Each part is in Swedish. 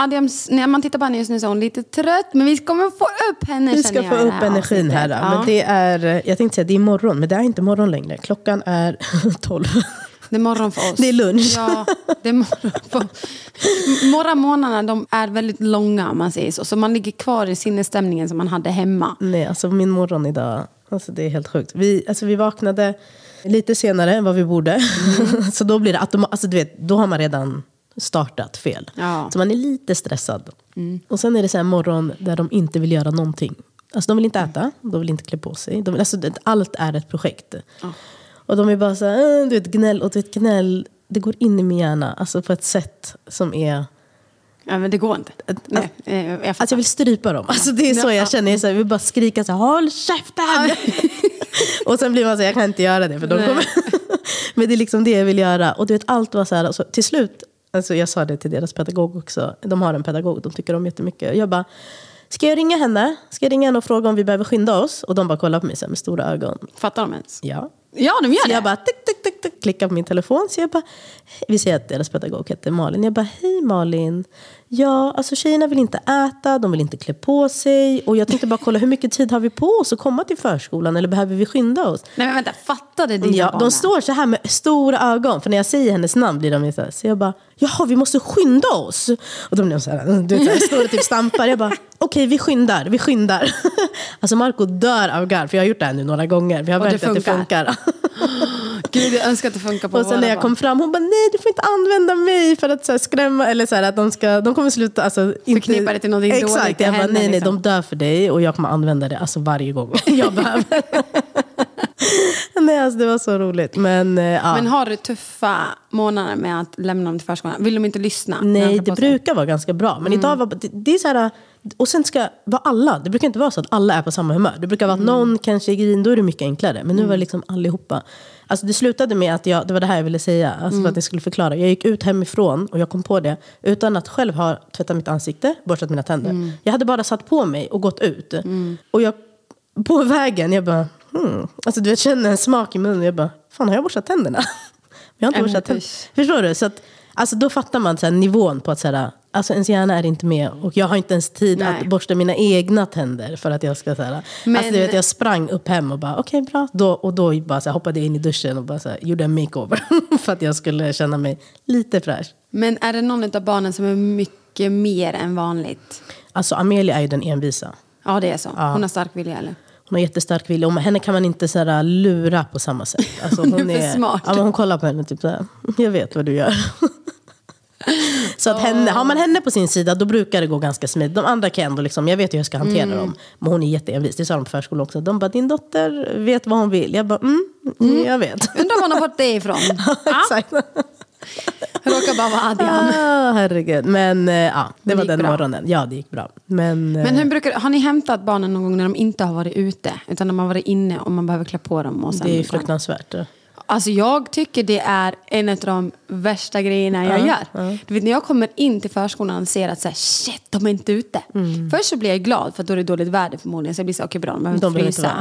Adams, när man tittar på henne just nu så är hon lite trött, men vi kommer få upp henne Vi ska få upp energin här. Då. avsnittet. Men det är, jag tänkte säga det är morgon, men det är inte morgon längre. Klockan är 12. Det är morgon för oss. Det är lunch. Ja, det är morgon för Morgonmånaderna de är väldigt långa om man säger så. Så man ligger kvar i sinnesstämningen som man hade hemma. Nej, alltså min morgon idag, alltså det är helt sjukt. Vi, alltså vi vaknade lite senare än vad vi borde. Mm. så då blir det automatiskt, alltså du vet, då har man redan startat fel. Ja. Mm. Så man är lite stressad. Och sen är det så här morgon där de inte vill göra någonting. Alltså de vill inte äta, de vill inte klä på sig. De alltså, allt är ett projekt. Och de är bara så här, äh, du vet, gnäll. Och du vet, gnäll, det går in i min hjärna. Alltså på ett sätt som är... Ja, men det går inte. Nej, eh, jag. Alltså jag vill strypa dem. Alltså det är så jag känner. Jag, är så här, jag vill bara skrika så här, håll käften! och sen blir man så här, jag kan inte göra det. För de kommer... Men det är liksom det jag vill göra. Och du vet, allt var så här, alltså, till slut, alltså jag sa det till deras pedagog också. De har en pedagog, de tycker om jättemycket. Jag bara, ska jag ringa henne? Ska jag ringa henne och fråga om vi behöver skynda oss? Och de bara kollar på mig så här, med stora ögon. Fattar de ens? Ja. Ja, de gör Så det. jag bara tick, tick, tick, tick, klickar på min telefon. Så jag bara, vi säger att deras pedagog heter Malin. Jag bara, hej Malin. Ja, alltså tjejerna vill inte äta, de vill inte klä på sig. Och jag tänkte bara kolla, hur mycket tid har vi på oss att komma till förskolan? Eller behöver vi skynda oss? Nej men vänta, fattade dina Ja, barn? de står så här med stora ögon. För när jag säger hennes namn blir de så här. Så jag bara, jaha vi måste skynda oss. Och de blir så här, du vet, står och typ stampar. Jag bara, okej vi skyndar, vi skyndar. Alltså Marco dör av garv, för jag har gjort det här nu några gånger. Vi har märkt att det funkar. Gud, jag önskar att det funkar på Och sen när jag barn. kom fram, hon bara nej du får inte använda mig för att så skrämma. Eller så här, att de, ska, de kommer sluta. Alltså, inte, Förknippa det till någonting dåligt Exakt, jag bara nej nej liksom. de dör för dig och jag kommer använda det alltså, varje gång jag behöver. nej alltså det var så roligt. Men, eh, ja. Men har du tuffa månader med att lämna dem till förskolan? Vill de inte lyssna? Nej, det brukar vara ganska bra. Men idag var det, det är så här... Och sen ska vara alla. Det brukar inte vara så att alla är på samma humör. Det brukar vara att någon kanske är grin, då är det mycket enklare. Men nu var det liksom allihopa. Alltså det slutade med att jag, det var det här jag ville säga, alltså för att jag skulle förklara. Jag gick ut hemifrån och jag kom på det utan att själv ha tvättat mitt ansikte, borstat mina tänder. Jag hade bara satt på mig och gått ut. Och jag, på vägen, jag bara, hmm. Alltså du vet, känner en smak i munnen. Jag bara, fan har jag borstat tänderna? jag har inte borstat tänderna. Förstår du? Så att, alltså, då fattar man så här, nivån på att så här, alltså, ens hjärna är inte med. Och jag har inte ens tid Nej. att borsta mina egna tänder för att jag ska... Så här, Men- alltså, du vet, jag sprang upp hem och bara, okej bra. Då, och då bara, så här, hoppade jag in i duschen och bara, så här, gjorde en makeover. för att jag skulle känna mig lite fräsch. Men är det någon av barnen som är mycket mer än vanligt? Alltså Amelia är ju den envisa. Ja, det är så. Hon har stark vilja, eller? Hon har jättestark vilja. Och henne kan man inte så här, lura på samma sätt. Alltså, hon, är för smart. Ja, men hon kollar på henne typ så här, jag vet vad du gör. så att henne, har man henne på sin sida då brukar det gå ganska smidigt. De andra kan ändå, liksom, jag vet hur jag ska hantera Mm. dem. Men hon är jätteenvis, det sa de på förskolan också. De bara, din dotter vet vad hon vill. Jag bara, mm, mm. jag vet. Undrar var hon har fått det ifrån? Exakt. Råkar bara vara Adrian. Ah, herregud. Men eh, ja, det Men det var den bra. morgonen. Ja, det gick bra. Men, eh, Men hur brukar, har ni hämtat barnen någon gång när de inte har varit ute? Utan de har varit inne och man behöver klä på dem? Och sen det är fruktansvärt. Alltså jag tycker det är en av de värsta grejerna jag gör. Du vet när jag kommer in till förskolan och ser att så här, shit, de är inte ute. Mm. Först så blir jag glad för att då är det dåligt väder förmodligen. Så jag blir så, okej bra, de behöver inte frysa.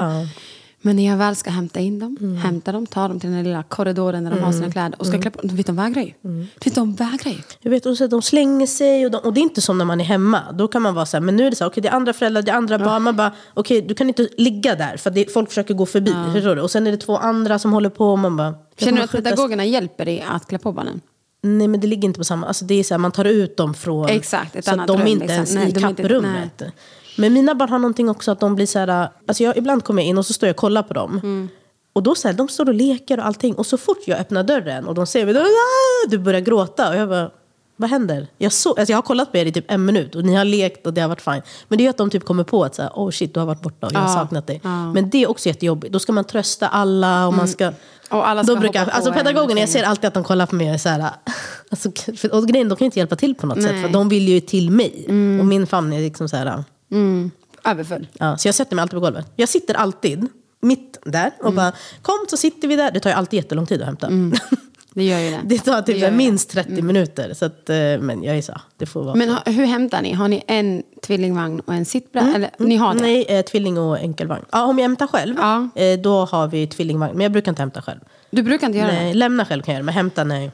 Ja. Men när jag väl ska hämta in dem, Mm. hämta dem, ta dem till den lilla korridoren där de har sina kläder och ska klä på dem. De vägrar ju. Mm. Vet, de vägrar ju. Jag vet, och så de slänger sig och, de, och det är inte som när man är hemma. Då kan man vara så här, men nu är det så här, okej det är andra föräldrar, det är andra barn. Man bara, okej du kan inte ligga där för det, folk försöker gå förbi. Förstår du? Och sen är det två andra som håller på och man bara... Känner du att pedagogerna hjälper dig att klä på barnen? Nej men det ligger inte på samma, alltså det är så här, man tar ut dem från... Exakt, ett så annat att de rum, inte liksom. ens Nej, i inte- kapprummet. Men mina barn har någonting också att de blir så här, alltså jag, ibland kommer jag in och så står jag och kollar på dem. Mm. Och då så här, de står och leker och allting. Och så fort jag öppnar dörren och de ser mig, då, ah, du börjar gråta. Och jag bara, vad händer? Jag, så, alltså jag har kollat på er i typ en minut och ni har lekt och det har varit fine. Men det är att de typ kommer på att så här, oh shit, du har varit borta och jag har Ja, saknat dig. Men det är också jättejobbigt. Då ska man trösta alla och man ska... Och alla ska då brukar, alltså pedagogerna, jag ser alltid att de kollar på mig och är så här, alltså, för, och grejen, de kan ju inte hjälpa till på något sätt för de vill ju till mig. Och min famn är liksom så här, Mm. Överfull. Ja, så jag sätter mig alltid på golvet. Jag sitter alltid mitt där och Mm. bara kom så sitter vi där. Det tar ju alltid jättelång tid att hämta. Det gör ju det. Det tar typ det. minst 30 minuter. Så att, eh, men jag är så, det får vara Men hur hämtar ni? Har ni en tvillingvagn och en sittbräda? Eller ni har det? Nej, eh, tvilling och enkelvagn. Ja, om jag hämtar själv, Ja. eh, då har vi tvillingvagn. Men jag brukar inte hämta själv. Du brukar inte göra Nej, det? lämna själv kan jag göra, men hämta nej.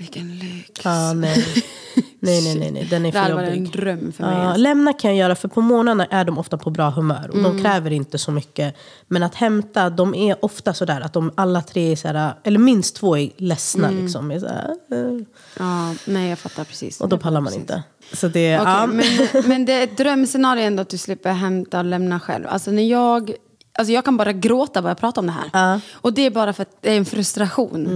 Vilken lyx. Ja, nej. nej, nej, nej, nej. Den är Det för hade varit en jobbig. dröm för mig. Alltså. lämna kan jag göra, för på morgnarna är de ofta på bra humör. Och Mm. de kräver inte så mycket. Men att hämta, de är ofta sådär att de alla tre är såhär, eller minst två är ledsna. Mm. Liksom, är såhär, eh, Ja, nej, jag fattar precis. och då pallar man inte. Så det, Okej, ja. men, men det är ett drömscenario ändå att du slipper hämta och lämna själv. Alltså när jag, alltså jag kan bara gråta bara jag pratar om det här. Ja. Och det är bara för att det är en frustration.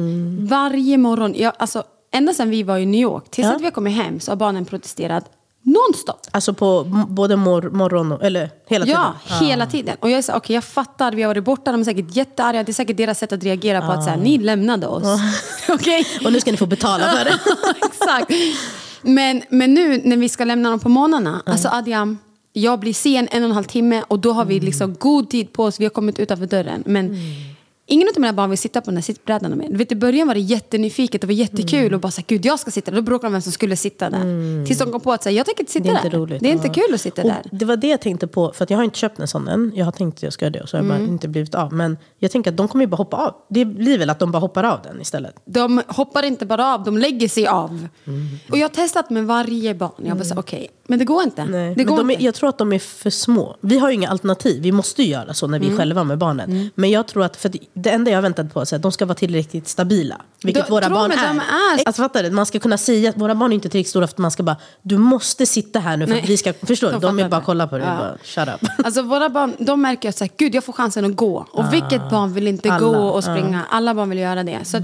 Varje morgon, jag, alltså, ända sedan vi var i New York, tills Ja. att vi har kommit hem så har barnen protesterat nonstop. Alltså på både mor, morgon och, eller hela tiden? Ja, hela tiden. Och jag är så, okej jag fattar, vi har varit borta, de är säkert jättearga. Det är säkert deras sätt att reagera på att så här, ni lämnade oss. Okej? Och nu ska ni få betala för det. Exakt. Men, men nu när vi ska lämna dem på morgnarna, alltså Adjam, jag blir sen en och en halv timme och då har vi liksom god tid på oss, vi har kommit utanför dörren. Men mm ingen av mina barn vill sitta på den här sittbrädan med. Du vet, I början var det jättenyfiket, det var jättekul och bara så här, gud jag ska sitta där. Då bråkade de vem som skulle sitta där. Tills de kom på att säga, jag tänker inte sitta Det är inte där. roligt. det är inte kul att sitta Och där. Det var det jag tänkte på, för att jag har inte köpt en sån än. Jag har tänkt att jag ska göra det och så har jag Mm. bara inte blivit av. Men jag tänker att de kommer ju bara hoppa av. Det blir väl att de bara hoppar av den istället. De hoppar inte bara av, de lägger sig av. Mm. Och jag har testat med varje barn. Jag bara så, okej, men det går inte. Nej. Det går de är, inte. jag tror att de är för små. Vi har ju inga alternativ. Vi måste ju göra så när vi är själva med barnen. Mm. Men jag tror att, för att det enda jag väntat på är att de ska vara tillräckligt stabila. Vilket Då- våra barn är. de är. Alltså fattar du? Man ska kunna säga att våra barn är inte tillräckligt stora för att man ska bara, du måste sitta här nu för Nej. att vi ska, förstår du? De De, är bara kolla på och Ja. bara, shut up. Alltså våra barn, de märker att så här, gud jag får chansen att gå. Och vilket barn vill inte Alla, gå och springa? Alla barn vill göra det. Så att,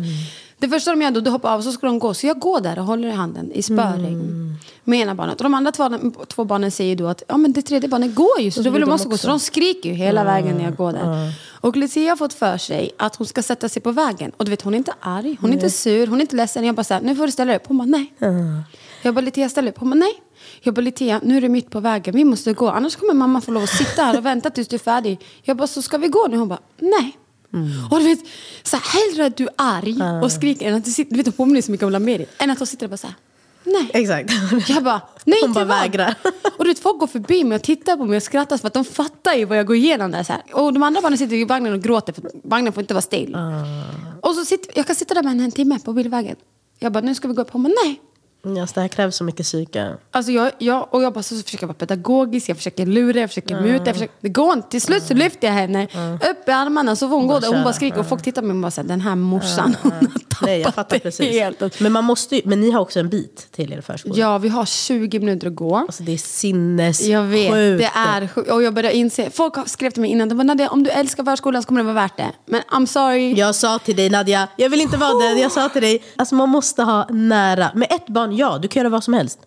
det första de gör då, de hoppar av så ska de gå. Så jag går där och håller i handen i spöregn med ena barnet. Och de andra två, två barnen säger då att ja, men det tredje barnet går ju. Så då vill de också gå. Så de skriker ju hela vägen när jag går där. Och Lucia har fått för sig att hon ska sätta sig på vägen. Och du vet hon är inte arg, hon är inte sur, hon är inte ledsen. Jag bara så här, nu får du ställa dig upp. Hon bara nej. Jag bara Litea ställ upp. Hon bara nej. Jag bara Litea, nu är du mitt på vägen, vi måste gå. Annars kommer mamma få lov att sitta här och vänta tills du är färdig. Jag bara, så ska vi gå nu? Hon bara, nej. Och du vet, så här, hellre att du är arg och skriker än att du sitter, du vet hon påminner så mycket om Lameri. Än att hon sitter och bara så här, nej. Exakt. Jag bara, nej Hon bara vad? vägrar. Och du vet, folk går förbi mig och tittar på mig och skrattar för att de fattar ju vad jag går igenom där. Så här. Och de andra barnen sitter i vagnen och gråter för vagnen får inte vara still. Och så sitter, jag kan sitta där med henne en timme på bilvägen. Jag bara, nu ska vi gå upp. Hon bara, nej. Alltså, det här krävs så mycket psyke. Alltså jag, jag, och jag bara så försöker vara pedagogisk, jag försöker lura, jag försöker muta. Jag försöker, det går inte. Till slut så lyfter jag henne upp i armarna så får hon gå där och hon bara skriker. Och folk tittar på mig och bara säger den här morsan, hon har tappat Nej, jag fattar det precis. helt. Men, man måste ju, men ni har också en bit till er förskola. Ja, vi har 20 minuter att gå. Alltså det är sinnessjukt. Jag vet, det är sjukt. Och jag börjar inse, folk har skrev till mig innan, de bara, Nadia, om du älskar förskolan så kommer det vara värt det. Men I'm sorry. Jag sa till dig Nadja, jag vill inte vara den. Jag sa till dig, alltså man måste ha nära. Med ett barn, ja, du kan göra vad som helst.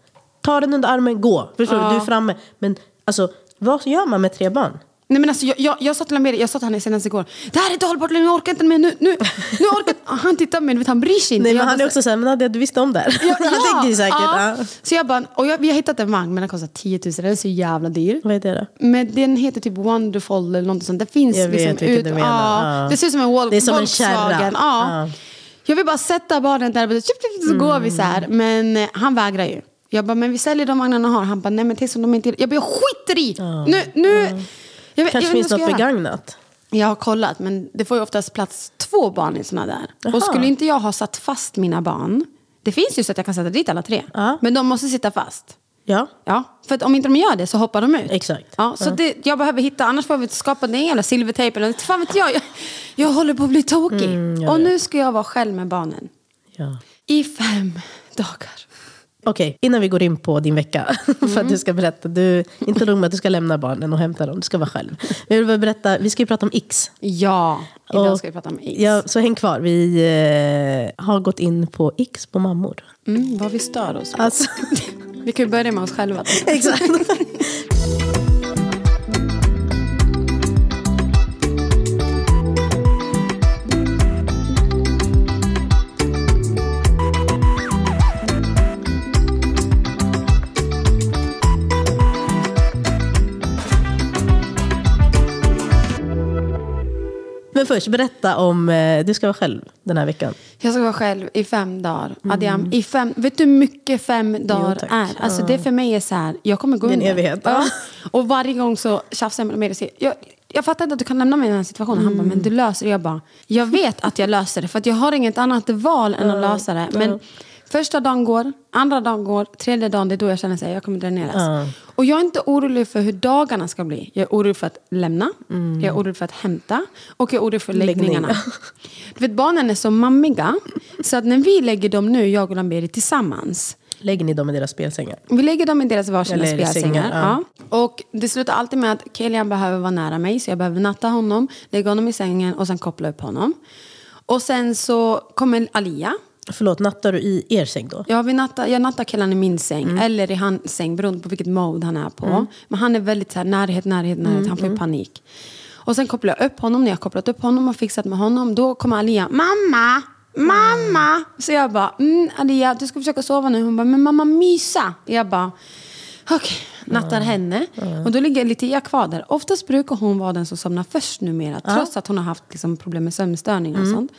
Ta den under armen, gå. Förstår du? Du är framme. Men alltså, vad gör man med tre barn? Nej men alltså jag, jag, jag sa till Lameri, jag sa till honom senast igår, det här är inte hållbart längre, jag orkar inte mer nu, nu, nu orkar Han tittar på mig, vet, han bryr sig inte. Nej, men han är också såhär, men Nadja du visste om det här. Ja, han tänker ju säkert. ja. Ja. Så jag bara, och jag, vi har hittat en vagn men den kostar 10 000, den är så jävla dyr. Vad är det? Men den heter typ Wonderful eller något sånt. Det finns Jag vet liksom vilken du menar. Ja, Ja. Det ser ut som en Vol- Det är som en Volkswagen. kärra. Ja. Ja. Jag vill bara sätta barnen där och så går vi så här. Mm. Men eh, han vägrar ju. Jag bara, men vi säljer de vagnarna har. Han bara, nej men tänk som de inte... Jag bara, jag skiter i! Nu, nu... Jag, vet- Kanske jag finns något jag göra. begagnat. Jag har kollat, men det får ju oftast plats två barn i såna där. Jaha. Och skulle inte jag ha satt fast mina barn, det finns ju så att jag kan sätta dit alla tre, Ja. men de måste sitta fast. Ja, Ja, för att om inte de gör det så hoppar de ut. Exakt. Ja, så Det, jag behöver hitta, annars får vi skapa den jävla silvertejp eller inte fan vet jag. jag. Jag håller på att bli tokig. Mm, jag och vet. nu ska jag vara själv med barnen. ja. I fem dagar. Okej, innan vi går in på din vecka, för Mm. att du ska berätta. Du, inte nog med att du ska lämna barnen och hämta dem, du ska vara själv. Jag vill bara berätta, vi ska ju prata om X. Ja, idag Och- ska vi prata om X. Ja, så häng kvar, vi eh, har gått in på X på mammor. Mm, vad vi stör oss på. Alltså, Vi kan ju börja med oss själva. exakt. Men först, berätta om, eh, du ska vara själv den här veckan. Jag ska vara själv i fem dagar. Adiam, i fem, vet du hur mycket fem dagar tack. är? Alltså det för mig är så här, jag kommer gå Det är en under. evighet. Ja. Och varje gång så tjafsar jag med mig och säger, jag, jag fattar inte att du kan lämna mig i den här situationen. Han bara, men du löser det. Jag bara, jag vet att jag löser det. För att jag har inget annat val än att lösa det. Men första dagen går, andra dagen går, tredje dagen, det är då jag känner att jag kommer dräneras. Ja. Och jag är inte orolig för hur dagarna ska bli. Jag är orolig för att lämna, jag är orolig för att hämta och jag är orolig för läggningarna. Läggning. Du vet, barnen är så mammiga. Så att när vi lägger dem nu, jag och Lamberi tillsammans. Lägger ni dem i deras spelsängar? Vi lägger dem i deras varsina Eller i spjälsängar. sängar, ja. Ja. Och det slutar alltid med att Kelian behöver vara nära mig. Så jag behöver natta honom, lägga honom i sängen och sen koppla upp honom. Och sen så kommer Alia. Förlåt, nattar du i er säng då? Ja, vi nattar, jag nattar killen i min säng Mm. eller i hans säng beroende på vilket mode han är på. Men han är väldigt så här, närhet, närhet, närhet. Mm, Han får ju panik. Och sen kopplar jag upp honom. När jag har kopplat upp honom och fixat med honom, då kommer Alia. Mamma! Mamma! Så jag bara, mm, Alia, du ska försöka sova nu. Hon bara, men mamma mysa. Jag bara, okej, nattar henne. Och då ligger Litia kvar där. Oftast brukar hon vara den som somnar först numera. Trots att hon har haft liksom, problem med sömnstörningar och sånt.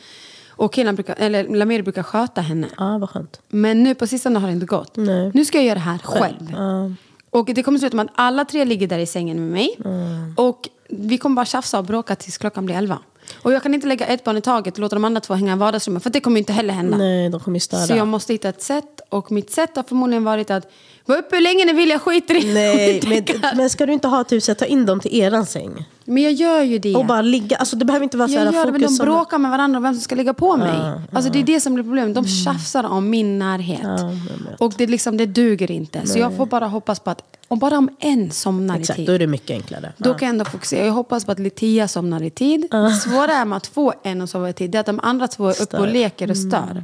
Och killen brukar, eller Lamir brukar sköta henne. Ja, vad skönt. Men nu på sistone har det inte gått. Nej. Nu ska jag göra det här själv. Ja. Och det kommer sluta med att alla tre ligger där i sängen med mig. Mm. Och vi kommer bara tjafsa och bråka tills klockan blir elva. Och jag kan inte lägga ett barn i taget och låta de andra två hänga i vardagsrummet. För det kommer inte heller hända. Nej, de kommer störa. Så jag måste hitta ett sätt. Och mitt sätt har förmodligen varit att vara uppe hur länge ni vill, jag skiter i Nej, men, men ska du inte ha typ så här, ta in dem till eran säng? Men jag gör ju det. Och bara ligga, alltså det behöver inte vara så här jag gör det, men de fokus bråkar med varandra om vem som ska ligga på mig. alltså det är det som blir problemet. De tjafsar om min närhet. vet. och det, liksom, det duger inte. Så jag får bara hoppas på att, om bara om en somnar Exakt, i då tid. är det mycket enklare. Då kan jag ändå fokusera. Jag hoppas på att Litia somnar i tid. Svåra är med att få en att sova i tid. Det är att de andra två är uppe Stör. Mm. och leker och stör.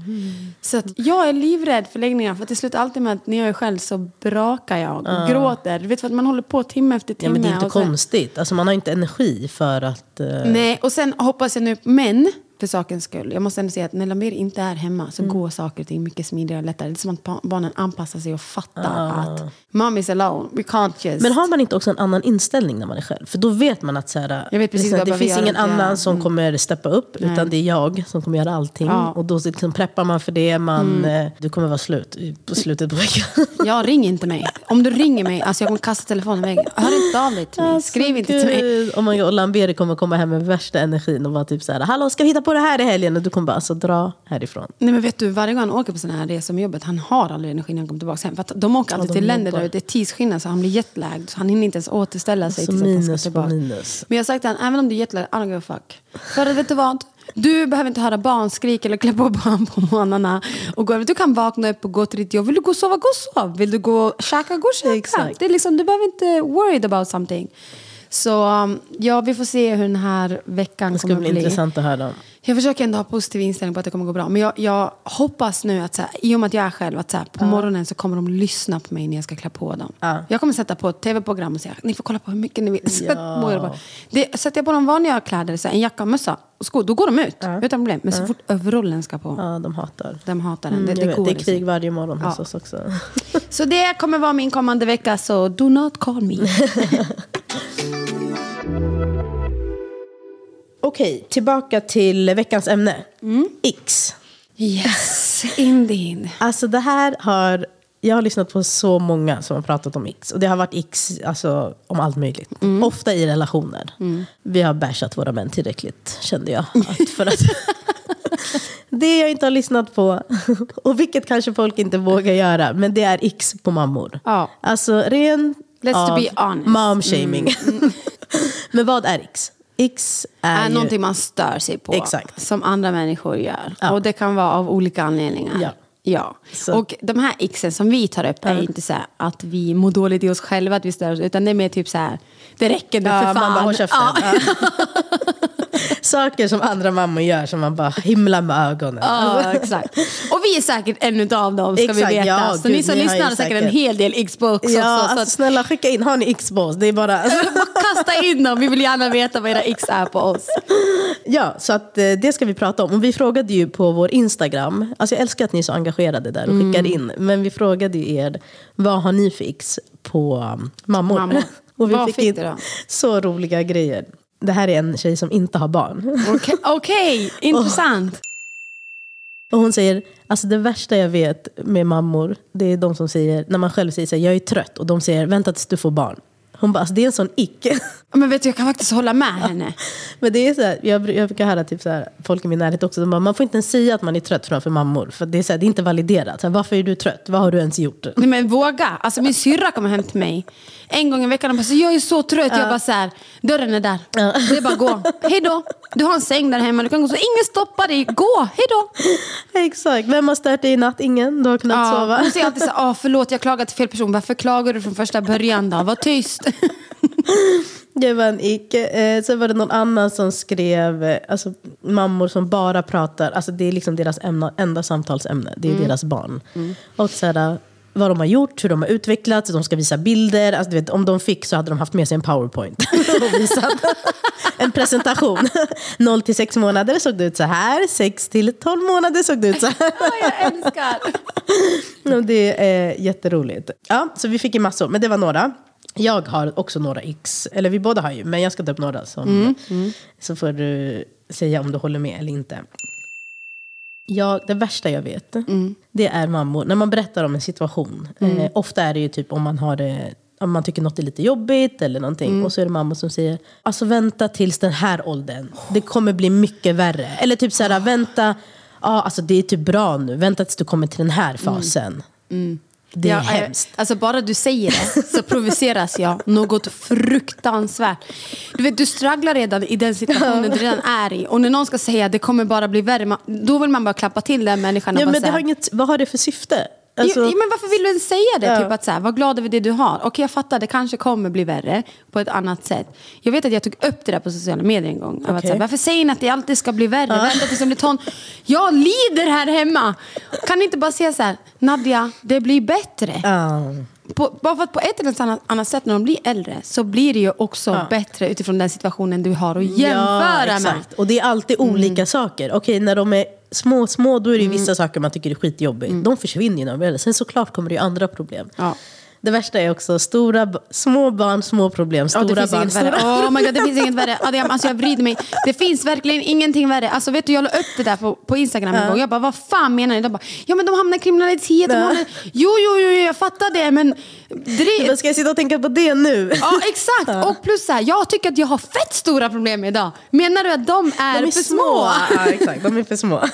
Så att jag är livrädd för läggningar. För det slutar alltid med att när jag är själv så brakar jag och gråter. Du vet för att man håller på timme efter Ja, timme. men det är inte konstigt. Alltså, man har inte energi energi för att... eh, Nej, och sen hoppas jag nu, men för sakens skull. Jag måste ändå säga att när Lamir inte är hemma så Mm. går saker och ting mycket smidigare och lättare. Det är som att ba- barnen anpassar sig och fattar Ah. att mom is alone, we can't just... Men har man inte också en annan inställning när man är själv? För då vet man att så här, Jag vet precis liksom, det finns ingen annan Ja. som kommer steppa upp. Utan det är jag som kommer göra allting. Ja. Och då liksom preppar man för det. Man, Mm. eh, du kommer vara slut på slutet på veckan. Ja, ring inte mig. Om du ringer mig, alltså jag kommer kasta telefonen i väggen. Hör inte av dig till mig. Skriv inte till mig. Alltså. Oh my God, och Lamberi kommer komma hem med värsta energin och vara typ så här, hallå ska vi hitta på det här i helgen? Och du kommer bara, alltså dra härifrån. Nej men vet du, varje gång han åker på sådana här resor med jobbet, han har aldrig energi när han kommer tillbaka hem. För att de åker alltid de till länder där det är tidsskillnad så han blir jetlagged. Så han hinner inte ens återställa sig Så tills att han ska minus på tillbaka. minus. Men jag har sagt till honom, även om du är jetlagged, I don't give a fuck. För att vet du vad? Du behöver inte höra barn skrika eller klä på barn på morgnarna. Och gå, du kan vakna upp och gå till ditt jobb. Vill du gå och sova, gå och sov. Vill du gå och käka, gå och käka. Exakt. Det är liksom, du behöver inte worried about something. Så ja, vi får se hur den här veckan Det ska kommer bli bli. intressant att höra. Jag försöker ändå ha positiv inställning på att det kommer gå bra. Men jag, jag hoppas nu att så här, i och med att jag är själv, att så här, på morgonen så kommer de lyssna på mig när jag ska klä på dem. Ja. Jag kommer sätta på ett tv-program och säga ni får kolla på hur mycket ni vill. Så att mår jag bara. Det, sätter jag på dem vanliga kläder, så här, en jacka och mössa och skor, då går de ut utan problem. Men så fort overallen ska på, Ja, de hatar. de hatar den. Mm, det, det, går det är liksom. krig varje morgon hos Ja. oss också. Så det kommer vara min kommande vecka, så do not call me. Okej, tillbaka till veckans ämne. Mm. X. yes, indeed. Alltså det här har... Jag har lyssnat på så många som har pratat om X. Och det har varit X alltså, om allt möjligt. Ofta i relationer. Vi har bashat våra män tillräckligt, kände jag. Att för att det jag inte har lyssnat på, och vilket kanske folk inte vågar göra, men det är X på mammor. Ja. Alltså ren Let's av be honest. mom-shaming. men vad är X? X är, är ju... någonting man stör sig på. Exakt. Som andra människor gör. Ja. Och det kan vara av olika anledningar. Ja. Ja, Så- och de här xen som vi tar upp är inte så här att vi mår dåligt i oss själva, att vi stör oss, utan det är mer typ så här, det räcker nu Ja, för man fan. bara, håll käften. Ja. Ja. Saker som andra mammor gör som man bara himlar med ögonen. Ja, exakt. Och vi är säkert en av dem, ska Exakt, vi veta. ja, så gud, ni som ni ju lyssnar har säkert en hel del Xbox Ja, också. Så alltså, att, snälla skicka in, har ni Xbox? Det är bara... kasta in dem, vi vill gärna veta vad era X är på oss. Ja, så att, eh, det ska vi prata om. Och vi frågade ju på vår Instagram, alltså jag älskar att ni är så engagerade där och Mm. skickar in. Men vi frågade ju er, vad har ni för X på mammor? Mammor. och vi Vad fick fick in så roliga grejer. Det här är en tjej som inte har barn. Okej, okej, intressant. Och hon säger, alltså det värsta jag vet med mammor, det är de som säger, när man själv säger så här, jag är trött, och de säger, vänta tills du får barn. Hon bara, alltså det är en sån icke. Men vet du, jag kan faktiskt hålla med henne. Men det är så här, jag, jag brukar höra typ så här, folk i min närhet också, bara, man får inte ens säga att man är trött framför mammor. För det är, så här, det är inte validerat. Så här, varför är du trött? Vad har du ens gjort? Nej men våga. Alltså min syrra kommer hem till mig en gång i veckan och bara så, jag är så trött. Jag bara så här, dörren är där. Det är bara gå. Hej då. Du har en säng där hemma. Du kan gå så. Ingen stoppar dig. Gå. Hej då. Exakt. Vem har stört dig i natt? Ingen. Du har kunnat Ja, sova. hon säger alltid så här, "Ah, förlåt jag klagade till fel person. Varför klagar du från första början då? Var tyst. Det var en icke. Eh, sen var det någon annan som skrev, eh, alltså mammor som bara pratar, alltså det är liksom deras ämna, enda samtalsämne, det är deras barn. Och så här, vad de har gjort, hur de har utvecklats, de ska visa bilder. Alltså, du vet, om de fick så hade de haft med sig en powerpoint och visat en presentation. 0 till 6 månader såg det ut så här, 6 till 12 månader såg det ut så här. jag älskar. Det är jätteroligt. Ja, så vi fick ju massor, men det var några. Jag har också några x, eller vi båda har ju, men jag ska ta upp några. Som, Så får du säga om du håller med eller inte. Ja, det värsta jag vet, det är mammor. När man berättar om en situation, eh, ofta är det ju typ om man har det om man tycker något är lite jobbigt eller någonting. Och så är det mamma som säger, alltså vänta tills den här åldern. Det kommer bli mycket värre. Eller typ så här, vänta, ja alltså det är typ bra nu. Vänta tills du kommer till den här fasen. Det är Ja, eh, hemskt. Alltså bara du säger det så provoceras jag något fruktansvärt. Du vet, du strugglar redan i den situationen du redan är i. Och när någon ska säga att det kommer bara bli värre, då vill man bara klappa till den människan Ja, men det säga, har inget, vad har det för syfte? Alltså, ja, men varför vill du ens säga det? Ja. Typ att så här, var glad över det du har. Okej, jag fattar, det kanske kommer bli värre på ett annat sätt. Jag vet att jag tog upp det där på sociala medier en gång. Var Okej. så här, varför säger ni att det alltid ska bli värre? Vänta tills det blir ton. Jag lider här hemma! Kan ni inte bara säga så här, Nadja, det blir bättre. ja. På, bara för att på ett eller annat, annat sätt när de blir äldre så blir det ju också Ja. bättre utifrån den situationen du har att jämföra ja, med. Och det är alltid olika saker. Okej, när de är små, små då är det ju vissa saker man tycker är skitjobbigt. De försvinner ju när de är äldre. Sen såklart kommer det ju andra problem. Ja. Det värsta är också stora, små barn, små problem. Ja, Stora det finns barn, inget värre. Oh my God, det finns inget värre. Alltså, jag, alltså, jag vrider mig. Det finns verkligen ingenting värre. Alltså, vet du, jag la upp det där på, på Instagram en gång. Jag bara, vad fan menar ni? De bara, ja men de hamnar i kriminalitet. De Ja. hamnar... Jo, jo, jo, jag fattar det. Men. Men ska jag sitta och tänka på det nu? Ja, exakt. Och plus så här, jag tycker att jag har fett stora problem idag. Menar du att de är, De är för små? små. Ja, exakt. De är för små.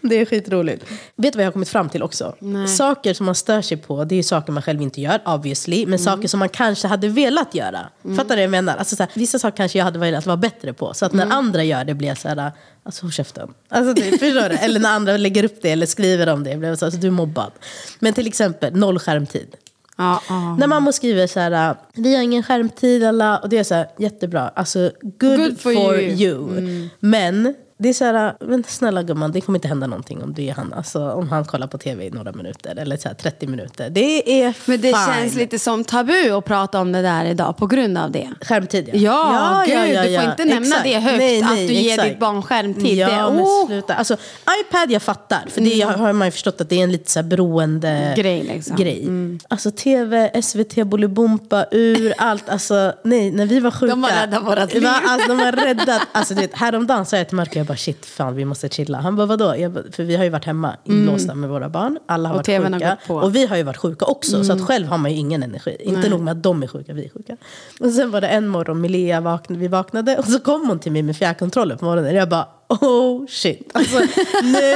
Det är skitroligt. Vet du vad jag har kommit fram till också? Saker som man stör sig på, det är saker man själv inte gör, obviously. Men saker som man kanske hade velat göra. Fattar du vad jag menar? Alltså, så här, vissa saker kanske jag hade velat vara bättre på. Så att när andra gör det blir jag så här, alltså håll käften. Alltså, det, förstår du? Eller när andra lägger upp det eller skriver om det. Blir så, alltså, du är mobbad. Men till exempel, noll skärmtid. Ja, ja. När mamma skriver så här, vi har ingen skärmtid, alla, och det är så här, jättebra. Alltså, good, Good for, for you. you. Men det är så här, men snälla gumman, det kommer inte hända någonting om du är han. Alltså, om han kollar på tv i några minuter, eller så här, 30 minuter. Det är Men det fine. känns lite som tabu att prata om det där idag på grund av det. Skärmtid, ja. Ja, gud, du får inte nämna det högt, att du ger ditt barn skärmtid. Ja, Det- men oh. sluta. Alltså, iPad jag fattar, för det har man ju förstått att det är en lite så här beroende Grej, liksom. grej. Alltså tv, SVT, Bolibompa, ur, allt. Alltså, nej, när vi var sjuka. De har räddat vårat Det var- liv. Alltså, de har räddat. Alltså, du vet, häromdagen sa jag till Marco, jag bara shit, fan vi måste chilla. Han bara vadå? Jag bara, för vi har ju varit hemma inlåsta med våra barn. Alla har Och varit TVn har sjuka. gått på. Och vi har ju varit sjuka också. Så att själv har man ju ingen energi. Inte nog med att de är sjuka, vi är sjuka. Och sen var det en morgon, Milea vaknade, vi vaknade. Och så kom hon till mig med fjärrkontrollen på morgonen. Jag bara oh shit. Alltså, nu.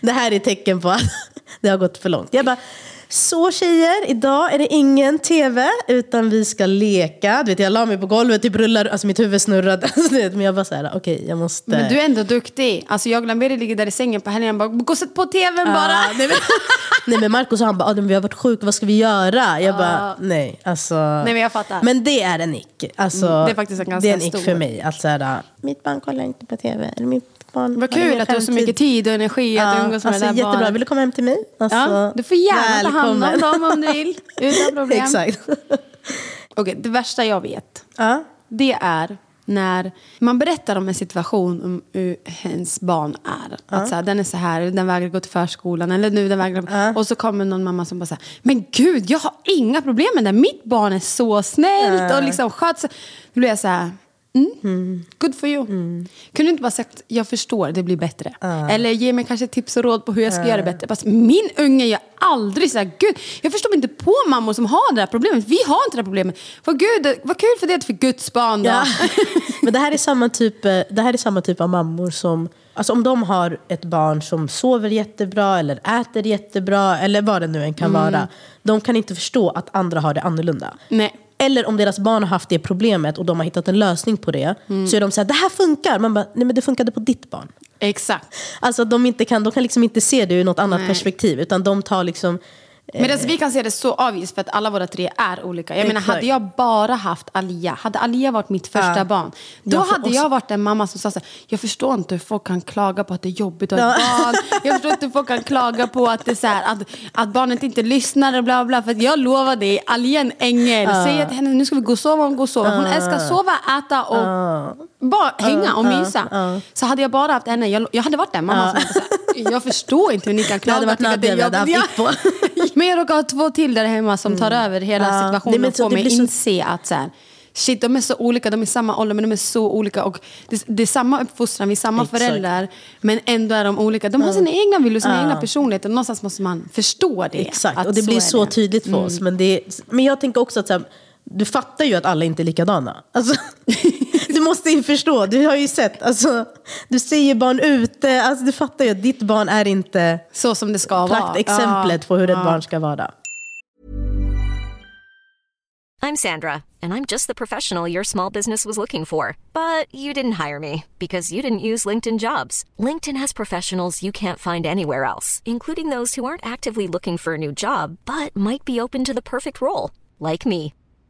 det här är tecken på att det har gått för långt. Jag bara, så tjejer, idag är det ingen tv utan vi ska leka. Du vet, jag la mig på golvet, typ rullar, alltså mitt huvud snurrade. Alltså, men jag bara så här, okej, okay, jag måste... Men du är ändå duktig. Alltså jag och Lamberi ligger där i sängen på helgen bara, gå och sätt på tvn bara. Ah, nej, men, nej men Marcus han bara, vi har varit sjuka, vad ska vi göra? Jag bara, nej alltså. Nej men jag fattar. Men det är en ick. Alltså, Mm, det är faktiskt en ganska Det är en ick stor. för mig. Att så här, mitt barn kollar inte på tv. Eller mitt barn Vad kul att du har så mycket tid och energi att Ja, umgås med alltså, det där jättebra. barnet. Vill du komma hem till mig? Alltså, Ja, du får gärna ta hand om välkommen. dem om du vill. Utan problem. Exakt. Okej, det värsta jag vet, Ja. det är när man berättar om en situation om hur ens barn är. Att så här, den är så här, den vägrar gå till förskolan. Eller nu den vägrar. Och så kommer någon mamma som bara säger Men gud, jag har inga problem med det. Mitt barn är så snällt och liksom sköter sig. Då blir jag så här, mm, good for you. Kunde du inte bara sagt, jag förstår, det blir bättre. Eller ge mig kanske tips och råd på hur jag ska göra det bättre. Fast min unge gör aldrig så här, gud, jag förstår inte på mammor som har det här problemet. Vi har inte det här problemet. Vad, gud, vad kul för det för Guds barn då. Ja. Men det här, är samma typ, det här är samma typ av mammor som... Alltså om de har ett barn som sover jättebra eller äter jättebra eller vad det nu än kan vara. De kan inte förstå att andra har det annorlunda. Nej. Eller om deras barn har haft det problemet och de har hittat en lösning på det. Så är de så här, det här funkar. Man bara, nej men det funkade på ditt barn. Exakt. Alltså de, inte kan, de kan liksom inte se det ur något annat Nej. perspektiv. Utan de tar liksom... Men alltså, vi kan se det så avvis för att alla våra tre är olika. Jag menar, hade jag bara haft Alia, hade Alia varit mitt första Ja. barn, då Ja, för hade oss- jag varit en mamma som sa så här, jag förstår inte hur folk kan klaga på att det är jobbigt att ha ett barn. Jag förstår inte hur folk kan klaga på att, det är så här, att, att barnet inte lyssnar och bla bla. För jag lovar dig, Alia är en ängel. Säg till henne, nu ska vi gå och sova, hon går och sova. Hon älskar sova, äta och bara hänga och mysa. Så hade jag bara haft henne, jag, jag hade varit den mamma som så här, jag förstår inte hur ni kan Det klaga. hade varit det Nadja vi hade haft jobbigt." gick på. Men jag råkar ha två till där hemma som tar över hela Ja. situationen Nej, och så får det mig blir så- inse att så här, shit, de är så olika, de är samma ålder men de är så olika. Och det, det är samma uppfostran, vi är samma Exakt. föräldrar men ändå är de olika. De har sina egna viljor, sina egna personligheter. Någonstans måste man förstå det. Exakt, och det blir är så det. tydligt för oss. Men, det men jag tänker också att så här, du fattar ju att alla inte är likadana. Alltså, måste ju förstå, du har ju sett. Alltså, du ser ju barn ute, alltså, du fattar ju att ditt barn är inte Så som det ska vara. praktexemplet Ja. på hur ett Ja. barn ska vara. I'm Sandra, and I'm just the professional your small business was looking for. But you didn't hire me because you didn't use LinkedIn jobs. LinkedIn has professionals you can't find anywhere else, including those who aren't actively looking for a new job but might be open to the perfect role, like me.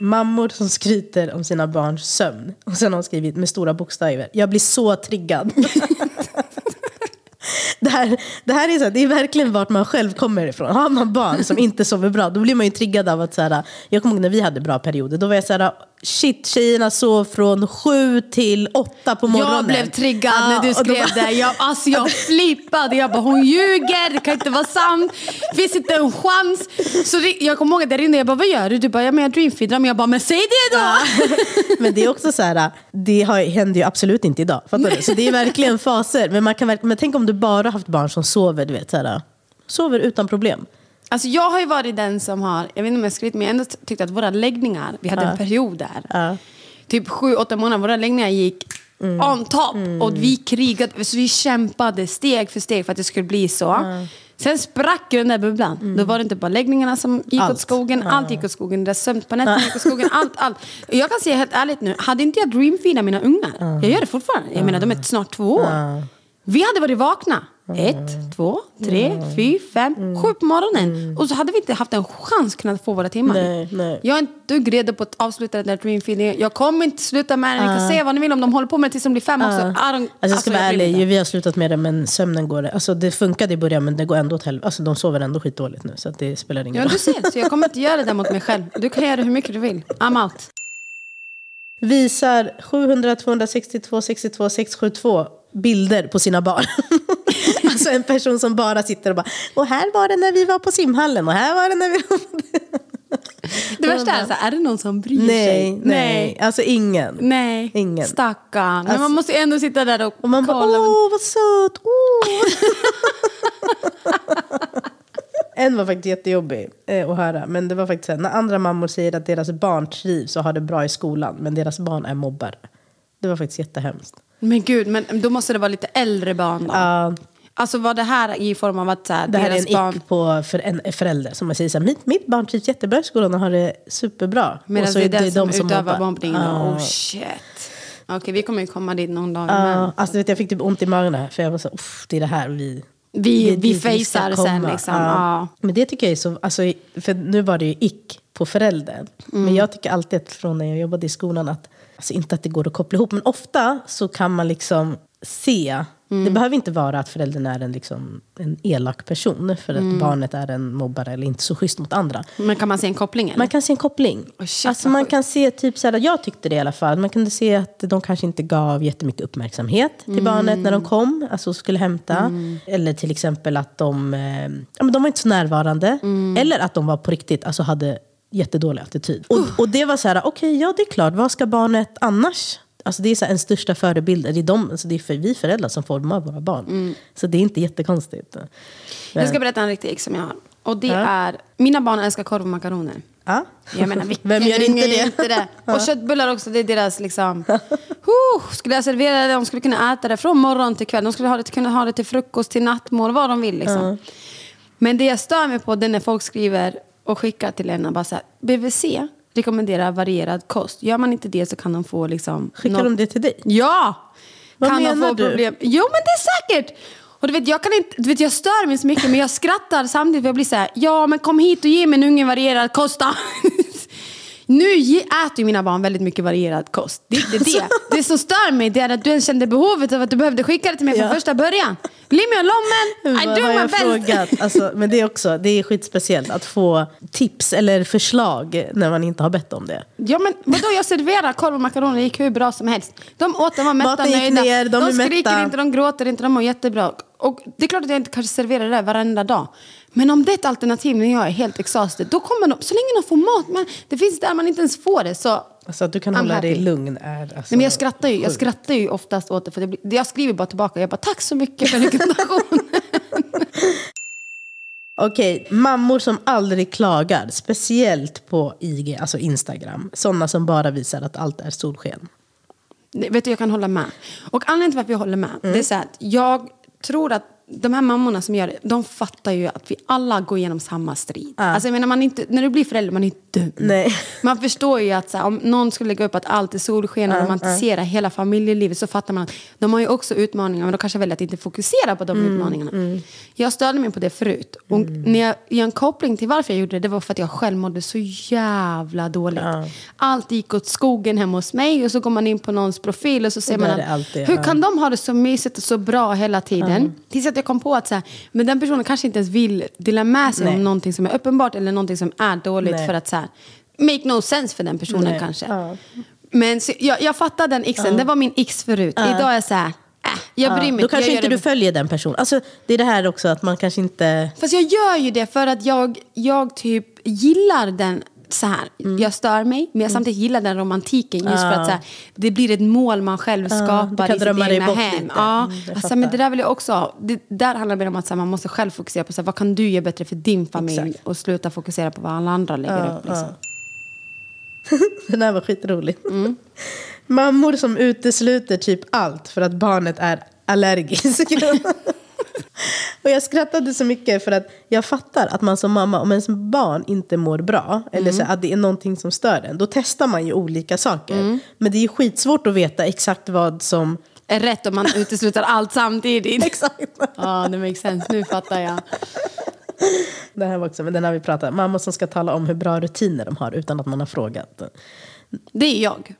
Mammor som skryter om sina barns sömn. Och sen har hon skrivit med stora bokstäver. Jag blir så triggad. det, här, det här är, så här, det är verkligen vart man själv kommer ifrån. Har man barn som inte sover bra, då blir man ju triggad av att... Så här, jag kommer ihåg när vi hade bra perioder. Då var jag så här, shit, tjejerna sov från sju till åtta på morgonen. Jag blev triggad Ja, när du skrev bara- det. Jag, alltså jag flippade. Jag bara, hon ljuger. Det kan inte vara sant. Finns inte en chans. Så ri- jag kommer ihåg att jag ringde. Jag bara, vad gör du? Du bara, ja, men jag dreamfeedrar. Men jag bara, men säg det då! Men det är också så här, det har, händer ju absolut inte idag. Fattar du? Så det är verkligen faser. Men, man kan, men tänk om du bara haft barn som sover, du vet. Så här, sover utan problem. Alltså jag har ju varit den som har, jag vet inte om jag skrivit men jag ändå tyckt att våra läggningar, vi hade en period där. Typ sju, åtta månader, våra läggningar gick on top. Och vi krigade, så vi kämpade steg för steg för att det skulle bli så. Sen sprack ju den där bubblan. Då var det inte bara läggningarna som gick Allt. åt skogen, allt gick åt skogen. Det sömn på nätterna gick åt skogen, allt, allt. Och Jag kan säga helt ärligt nu, hade inte jag dreamfeedat mina ungar, jag gör det fortfarande. Jag menar, de är snart två år. Vi hade varit vakna. Ett, två, tre, fyra, fem, sju på morgonen. Och så hade vi inte haft en chans kunnat få våra timmar. Nej, nej. Jag är inte dugg redo på att avsluta den där dreamfeedingen. Jag kommer inte sluta med den. Ni kan säga vad ni vill om de håller på med det tills de blir fem också. Don't- Alltså jag ska vara bryr mig ärlig, vi har slutat med det men sömnen går... Alltså det funkade i början men det går ändå åt helvete. Alltså de sover ändå skitdåligt nu så det spelar ingen Ja, roll. du ser. Så jag kommer inte göra det mot mig själv. Du kan göra hur mycket du vill. I'm out. Visar 700, 262, 62, 672 bilder på sina barn. alltså en person som bara sitter och bara Och här var det när vi var på simhallen och här var det när vi var på... Det värsta är, så här, är det någon som bryr nej, sig? nej, Alltså ingen. Nej, Ingen. stackarn. Men Alltså- man måste ju ändå sitta där och, Och man bara, kolla. åh vad söt, åh. En var faktiskt jättejobbig eh, att höra. Men det var faktiskt så här, när andra mammor säger att deras barn trivs och har det bra i skolan. Men deras barn är mobbare. Det var faktiskt jättehemskt. Men gud, men då måste det vara lite äldre barn då. Ja, Alltså var det här i form av att så här, det här är deras en barn... ick på för en förälder. Som man säger så här, mitt, mitt barn trivs jättebra i skolan och har det superbra. Medan och så det är den som, de utövar mobbar. mobbningen. Ja. Oh shit. Okej, vi kommer ju komma dit någon dag. Ja, men alltså vet, jag fick typ ont i magen här. För jag var så "Uff, det är det här vi... Vi- det vi ska facear sen, komma." liksom. Ja. Men det tycker jag är så... Alltså, för nu var det ju ick på föräldern. Mm. Men jag tycker alltid att från när jag jobbade i skolan att... Alltså inte att det går att koppla ihop, men ofta så kan man liksom se... Mm. Det behöver inte vara att föräldern är en, liksom, en elak person för att Mm. barnet är en mobbare eller inte så schysst mot andra. Men kan man se en koppling? Eller? Man kan se en koppling. Oh, shit, alltså man kan se, typ så här, jag tyckte det i alla fall, man kunde se att de kanske inte gav jättemycket uppmärksamhet till barnet när Mm. de kom, alltså skulle hämta. Eller till exempel att de, eh, ja, men de var inte så närvarande. Mm. Eller att de var på riktigt, alltså hade jättedålig attityd. Och, och det var så här, okej, ja det är klart, vad ska barnet annars? Alltså det är så en största förebilden, det är, de, alltså det är för vi föräldrar som formar våra barn. Mm. Så det är inte jättekonstigt. Jag ska berätta en riktig ex som jag har. Och det Ja. är, mina barn älskar korv och makaroner. Ja. Jag menar, vilken Vem gör inte det? inte det? Och köttbullar också, det är deras liksom... Huh, skulle jag servera det, de skulle kunna äta det från morgon till kväll. De skulle ha det, kunna ha det till frukost, till nattmål, vad de vill. Liksom. Men det jag stör mig på det är när folk skriver och skickar till en bara så här, BVC rekommenderar varierad kost. Gör man inte det så kan de få liksom... Skickar nå- de det till dig? Ja! Vad kan de menar få du? problem? Jo men det är säkert! Och du vet, jag, kan inte, du vet, jag stör mig så mycket men jag skrattar samtidigt för jag blir så här, ja men kom hit och ge min unge varierad kost då." Nu äter ju mina barn väldigt mycket varierad kost. Det är inte det. Det som stör mig det är att du ens kände behovet av att du behövde skicka det till mig från Ja. första början. Me alone man! I Vad do my best! frågat? Alltså, men det är också det är skitspeciellt att få tips eller förslag när man inte har bett om det. Ja men vadå, jag serverar korv och makaroner, det gick hur bra som helst. De åt, de var mätta, Maten nöjda. ner, de är skriker mätta. inte, de gråter inte, de mår jättebra. Och det är klart att jag inte kanske serverar det där varenda dag. Men om det är ett alternativ när jag är helt exhausted, då kommer de, så länge de får mat, men det finns där man inte ens får det. Så, Alltså att du kan I'm hålla dig happy. lugn är alltså, Nej, men jag skrattar ju, jag skrattar ju oftast åt det, för det blir, jag skriver bara tillbaka, jag bara tack så mycket för rekommendationen. Okej, mammor som aldrig klagar, speciellt på IG, alltså Instagram. Sådana som bara visar att allt är solsken. Vet du, jag kan hålla med. Och anledningen till varför jag håller med, det är så att jag tror att de här mammorna som gör det, de fattar ju att vi alla går igenom samma strid. Alltså jag menar, man inte, när du blir förälder, man är inte dum. Nej. Man förstår ju att här, om någon skulle lägga upp att allt är solsken och romantisera hela familjelivet så fattar man att de har ju också utmaningar men de kanske väljer att inte fokusera på de Mm, utmaningarna. Jag störde mig på det förut. Och när jag gör en koppling till varför jag gjorde det, det var för att jag själv mådde så jävla dåligt. Allt gick åt skogen hemma hos mig och så går man in på någons profil och så ser Och man att är allt det, hur ja. kan de ha det så mysigt och så bra hela tiden? Tills att jag kom på att så här, men den personen kanske inte ens vill dela med sig Nej. om någonting som är uppenbart eller någonting som är dåligt Nej. för att så här, make no sense för den personen Nej. kanske. Ja. Men så, jag, jag fattar den xen, det var min x förut. Idag är jag så här, äh, jag bryr mig Då kanske inte du det. följer den personen. Alltså, det är det här också att man kanske inte... Fast jag gör ju det för att jag, jag typ gillar den så här. Mm. Jag stör mig, men jag samtidigt gillar den romantiken. Just för att så här, det blir ett mål man själv du skapar i sitt egna hem. Ja. Mm, alltså, men det där vill jag också ha. Det där handlar mer om att så här, man måste själv fokusera på så här, vad kan du göra bättre för din familj Exakt. och sluta fokusera på vad alla andra lägger upp. Liksom. Den här var skitrolig. Mm. Mammor som utesluter typ allt för att barnet är allergisk. och jag skrattade så mycket för att jag fattar att man som mamma, om ens barn inte mår bra, eller så, att det är någonting som stör en, då testar man ju olika saker. Men det är ju skitsvårt att veta exakt vad som är rätt om man utesluter allt samtidigt. Exakt. Ja, det makes sense. Nu fattar jag. Det här var också, men den har vi pratat Mammor som ska tala om hur bra rutiner de har utan att man har frågat. Det är jag.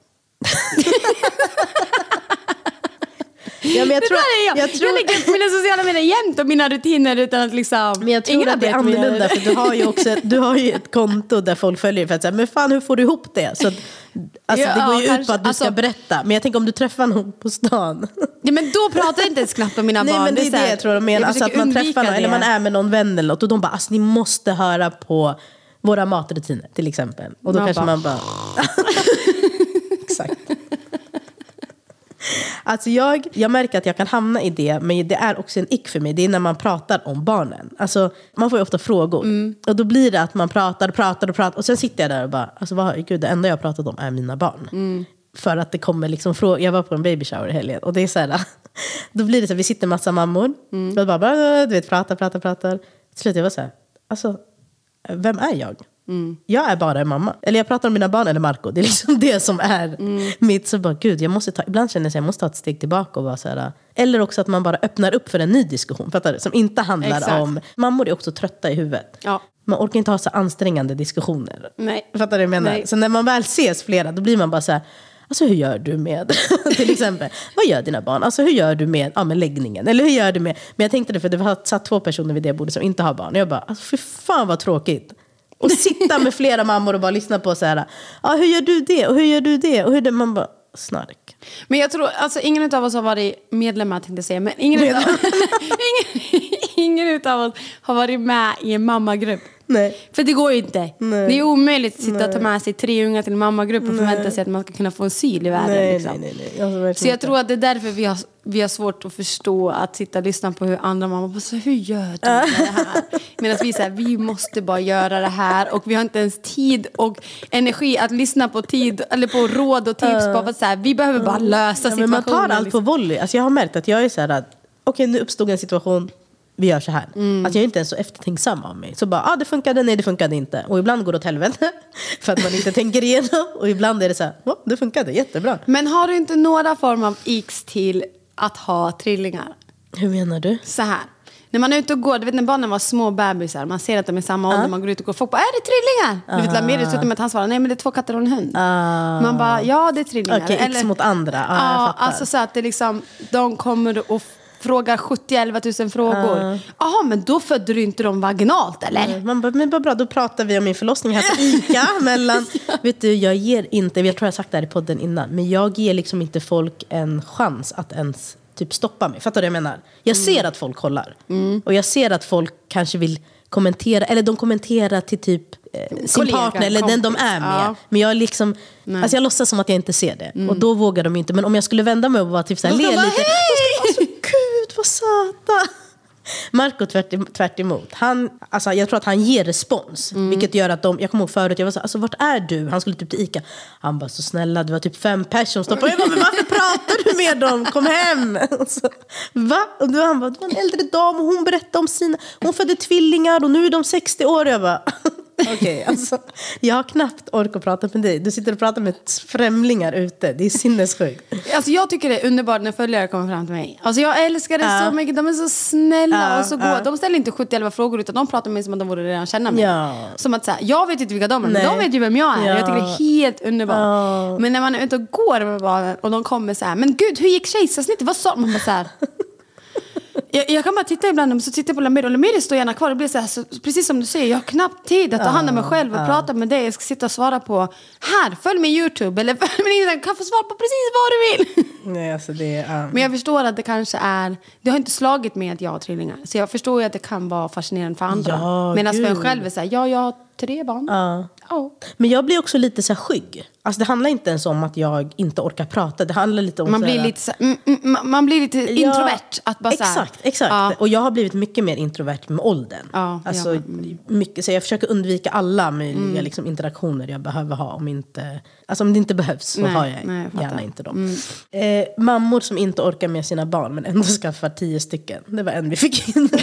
Ja, men jag Det tror, är jag. Jag, jag tror, lägger upp mina sociala medier jämt och mina rutiner utan att liksom... men jag tror att det är annorlunda det. för du har ju också du har ju ett konto där folk följer för att säga, men fan hur får du ihop det? Så alltså, Ja, det går ju ut kanske. på att du ska Alltså- berätta. Men jag tänker om du träffar någon på stan. Ja, men då pratar jag inte ens knappt om mina Nej barn. men det är det här- jag tror de menar. Alltså att man träffar någon, eller det. man är med någon vän eller något och de bara, alltså ni måste höra på våra matrutiner till exempel. Och då Man kanske bara- man bara... Exakt. Alltså jag, jag märker att jag kan hamna i det, men det är också en ick för mig. Det är när man pratar om barnen. Alltså, man får ju ofta frågor. Mm. Och då blir det att man pratar, pratar och pratar. Och sen sitter jag där och bara, alltså, vad, gud, det enda jag har pratat om är mina barn. Mm. För att det kommer liksom frågor. Jag var på en baby shower i helgen. Och det är så här, då blir det så här, vi sitter massa mammor. Mm. Och bara, bara, du vet, pratar, pratar, pratar. Till slut jag var så här, alltså, vem är jag? Mm. Jag är bara en mamma. Eller jag pratar om mina barn eller Marco. Det är liksom det som är Mm. mitt. Så bara, gud, jag måste ta, ibland känner jag att jag måste ta ett steg tillbaka och vara så här. Eller också att man bara öppnar upp för en ny diskussion. Fattar du? Som inte handlar Exakt. om... Mammor är också trötta i huvudet. Ja. Man orkar inte ha så ansträngande diskussioner. Nej. Fattar du vad jag menar? Nej. Så när man väl ses flera, då blir man bara så här. Alltså hur gör du med, till exempel, vad gör dina barn? Alltså hur gör du med, ja, med läggningen? Eller hur gör du med, men jag tänkte det för det var satt två personer vid det bordet som inte har barn. Och jag bara, alltså för fan vad tråkigt. Och sitta med flera mammor och bara lyssna på så här, ja hur gör du det? Och hur gör du det? Och hur det? Man bara, snark. Men jag tror, alltså ingen av oss har varit medlemmar tänkte jag säga, men ingen utav, ingen, ingen utav oss har varit med i en mammagrupp. Nej. För det går ju inte. Nej. Det är omöjligt att sitta och ta med sig tre unga till en mammagrupp och förvänta sig att man ska kunna få asyl i världen. Liksom. Alltså, Så jag inte. tror att det är därför vi har, vi har svårt att förstå att sitta och lyssna på hur andra mammor bara, så hur gör du det här? Medan vi säger vi måste bara göra det här och vi har inte ens tid och energi att lyssna på tid eller på råd och tips på för att så här, vi behöver bara lösa Ja, situationen. men man tar allt liksom. på volley. Alltså jag har märkt att jag är så här att okej nu uppstod en situation, vi gör så här. Mm. Att jag är inte ens så eftertänksam av mig. Så bara, ah, det funkade, nej det funkade inte. Och ibland går det åt helvete. För att man inte tänker igenom. Och ibland är det så här, oh, det funkade, jättebra. Men har du inte några form av x till att ha trillingar? Hur menar du? Så här. När man är ute och går, du vet när barnen var små bebisar, man ser att de är samma ålder, man går ut och går, folk bara är det trillingar? Du vet Lamir slutar med att han svarar nej men det är två katter och en hund. Man bara ja det är trillingar. Okej, x mot andra. Ja, jag ja, fattar. alltså så att det liksom, de kommer och frågar 70-11 000 frågor. Jaha men då födde du inte dem vaginalt eller? Man bara, men vad bra, då pratar vi om min förlossning här på ICA. mellan, vet du, jag ger inte, jag tror jag har sagt det här i podden innan, men jag ger liksom inte folk en chans att ens typ stoppa mig. Fattar du vad jag menar? Jag Mm. ser att folk kollar. Och jag ser att folk kanske vill kommentera, eller de kommenterar till typ eh, sin Kollega, partner eller den de kompis, är med. ja. Mm. Men jag liksom, alltså jag låtsas som att jag inte ser det. Och då vågar de inte. Men om jag skulle vända mig och bara typ så här, Då le ska lite. de bara, Då ska de vara så, gud vad söta. Marco tvärt, tvärt emot. Han, alltså, jag tror att han ger respons. Mm. Vilket gör att de, jag kommer ihåg förut, jag var så alltså, vart är du? Han skulle typ till Ica. Han bara, så snälla, det var typ fem personer som stoppade. Jag bara, men varför pratar du med dem? Kom hem! Och så, Va? Och då han bara, det var en äldre dam och hon berättade om sina, hon födde tvillingar och nu är de 60 år. Jag bara, okej, alltså, jag har knappt ork att prata med dig. Du sitter och pratar med främlingar ute. Det är sinnessjukt. Alltså jag tycker det är underbart när följare kommer fram till mig. Alltså jag älskar det Ja. så mycket. De är så snälla Ja, och så ja. goda. De ställer inte 70-11 frågor utan de pratar med mig som att de borde redan känna mig. Ja. Som att säga, jag vet inte vilka de är, men de vet ju vem jag är. Ja. Jag tycker det är helt underbart. Men när man är ute och går med barnen och de kommer så här, men gud hur gick kejsarsnittet? Vad sa man? Bara så här. Jag, jag kan bara titta ibland och så tittar jag på Lamir och Lamir står gärna kvar. Det blir så här, så, precis som du säger, jag har knappt tid att ta hand om mig själv och prata med dig. Jag ska sitta och svara på, här, följ mig YouTube eller följ mig Instagram. kan få svar på precis vad du vill. Nej, alltså det um, Men jag förstår att det kanske är, det har inte slagit mig att jag har trillingar. Så jag förstår ju att det kan vara fascinerande för andra. Ja, Medan för en själv är så här, ja jag har tre barn. Ja. Ja. Men jag blir också lite så här skygg. Alltså det handlar inte ens om att jag inte orkar prata. Det handlar lite om Man blir här- lite, så, man blir lite Ja, introvert. Att bara så här, exakt, exakt. Ja. Och jag har blivit mycket mer introvert med åldern. Ja, alltså, ja. mycket, så jag försöker undvika alla möjliga Mm. liksom, interaktioner jag behöver ha. Om, inte, alltså, om det inte behövs så Nej, har jag nej, jag gärna inte dem. Eh, mammor som inte orkar med sina barn men ändå skaffar tio stycken. Det var en vi fick in.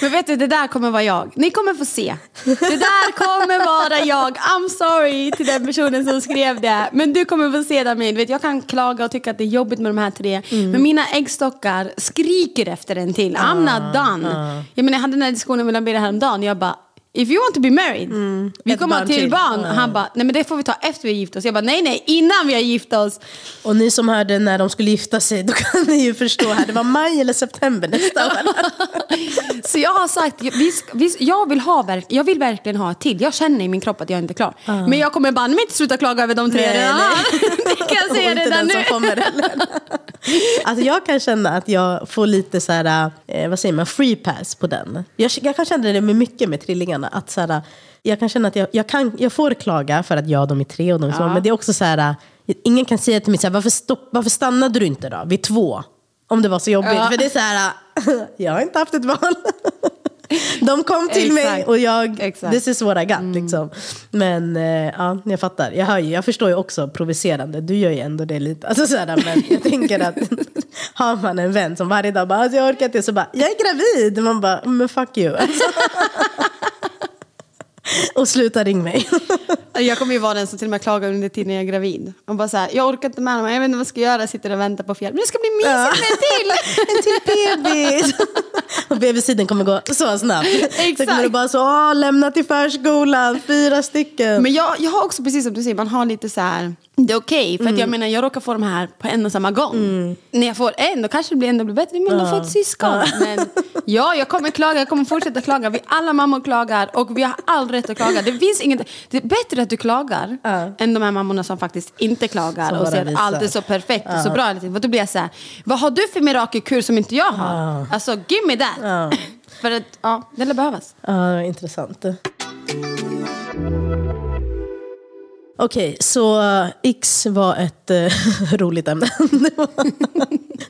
Men vet du, det där kommer vara jag. Ni kommer få se. Det där kommer vara jag. I'm sorry till den personen som skrev det. Men du kommer få se det med. Du vet, jag kan klaga och tycka att det är jobbigt med de här tre. Mm. Men mina äggstockar skriker efter en till. I'm not done. Jag, menar, jag hade den här diskussionen med Labira häromdagen. Jag bara, If you want to be married, vi Mm. Ett kommer ha till till. barn. Ja. Han bara, nej men det får vi ta efter vi har gift oss. Jag bara, nej nej, innan vi har gift oss. Och ni som hörde när de skulle gifta sig, då kan ni ju förstå här. Det var maj eller september nästa år. Så jag har sagt, vi vi, jag, vill ha, jag vill verkligen ha till. Jag känner i min kropp att jag inte är klar. Men jag kommer banne mig inte sluta klaga över de tre Nej, redan nej. Det kan jag säga redan nu. som kommer heller. Alltså jag kan känna att jag får lite så här, eh, vad säger man, free pass på den. Jag, jag kan känna det med mycket med trillingarna. Att så här, jag kan känna att jag, jag, kan, jag får klaga för att jag de är tre och de är små. Men det är också så här, ingen kan säga till mig så här, varför, stopp, varför stannade du inte då vid två? Om det var så jobbigt. Ja. För det är så här, jag har inte haft ett val. De kom till mig Exakt. och jag, Exakt. this is what I got. Liksom. Men eh, ja, jag fattar. Jag, hör ju, jag förstår ju också provocerande. Du gör ju ändå det lite. Alltså, sådär, men jag tänker att har man en vän som varje dag bara, alltså, jag orkar inte, så bara, jag är gravid. Man bara, men fuck you. Alltså. och sluta ring mig. Jag kommer ju vara den som till och med klagar under tiden jag är gravid. Och bara så här, jag orkar inte med dem, jag vet inte vad jag ska göra, jag sitter och väntar på fjäll. Men det ska bli mysigt med en till! en till bebis. och bebistiden kommer gå så snabbt. Så Exakt. kommer du bara så, åh, lämna till förskolan, fyra stycken. Men jag, jag har också precis som du säger, man har lite så här, det är okej. för att Mm. jag menar, jag råkar få de här på en och samma gång. När jag får en, då kanske det blir ändå blir bättre. Men jag får ett syskon. Men ja, jag kommer klaga, jag kommer fortsätta klaga. Vi alla mammor klagar och vi har all rätt att klaga. Det finns inget, det är bättre att du klagar än de här mammorna som faktiskt inte klagar Som och säger att allt är så perfekt och så bra. För då blir jag så här, vad har du för mirakelkur som inte jag har? Alltså, give me that. För att, ja, det lär behövas. Ja, intressant. Okej, så eh, X var ett eh, roligt ämne.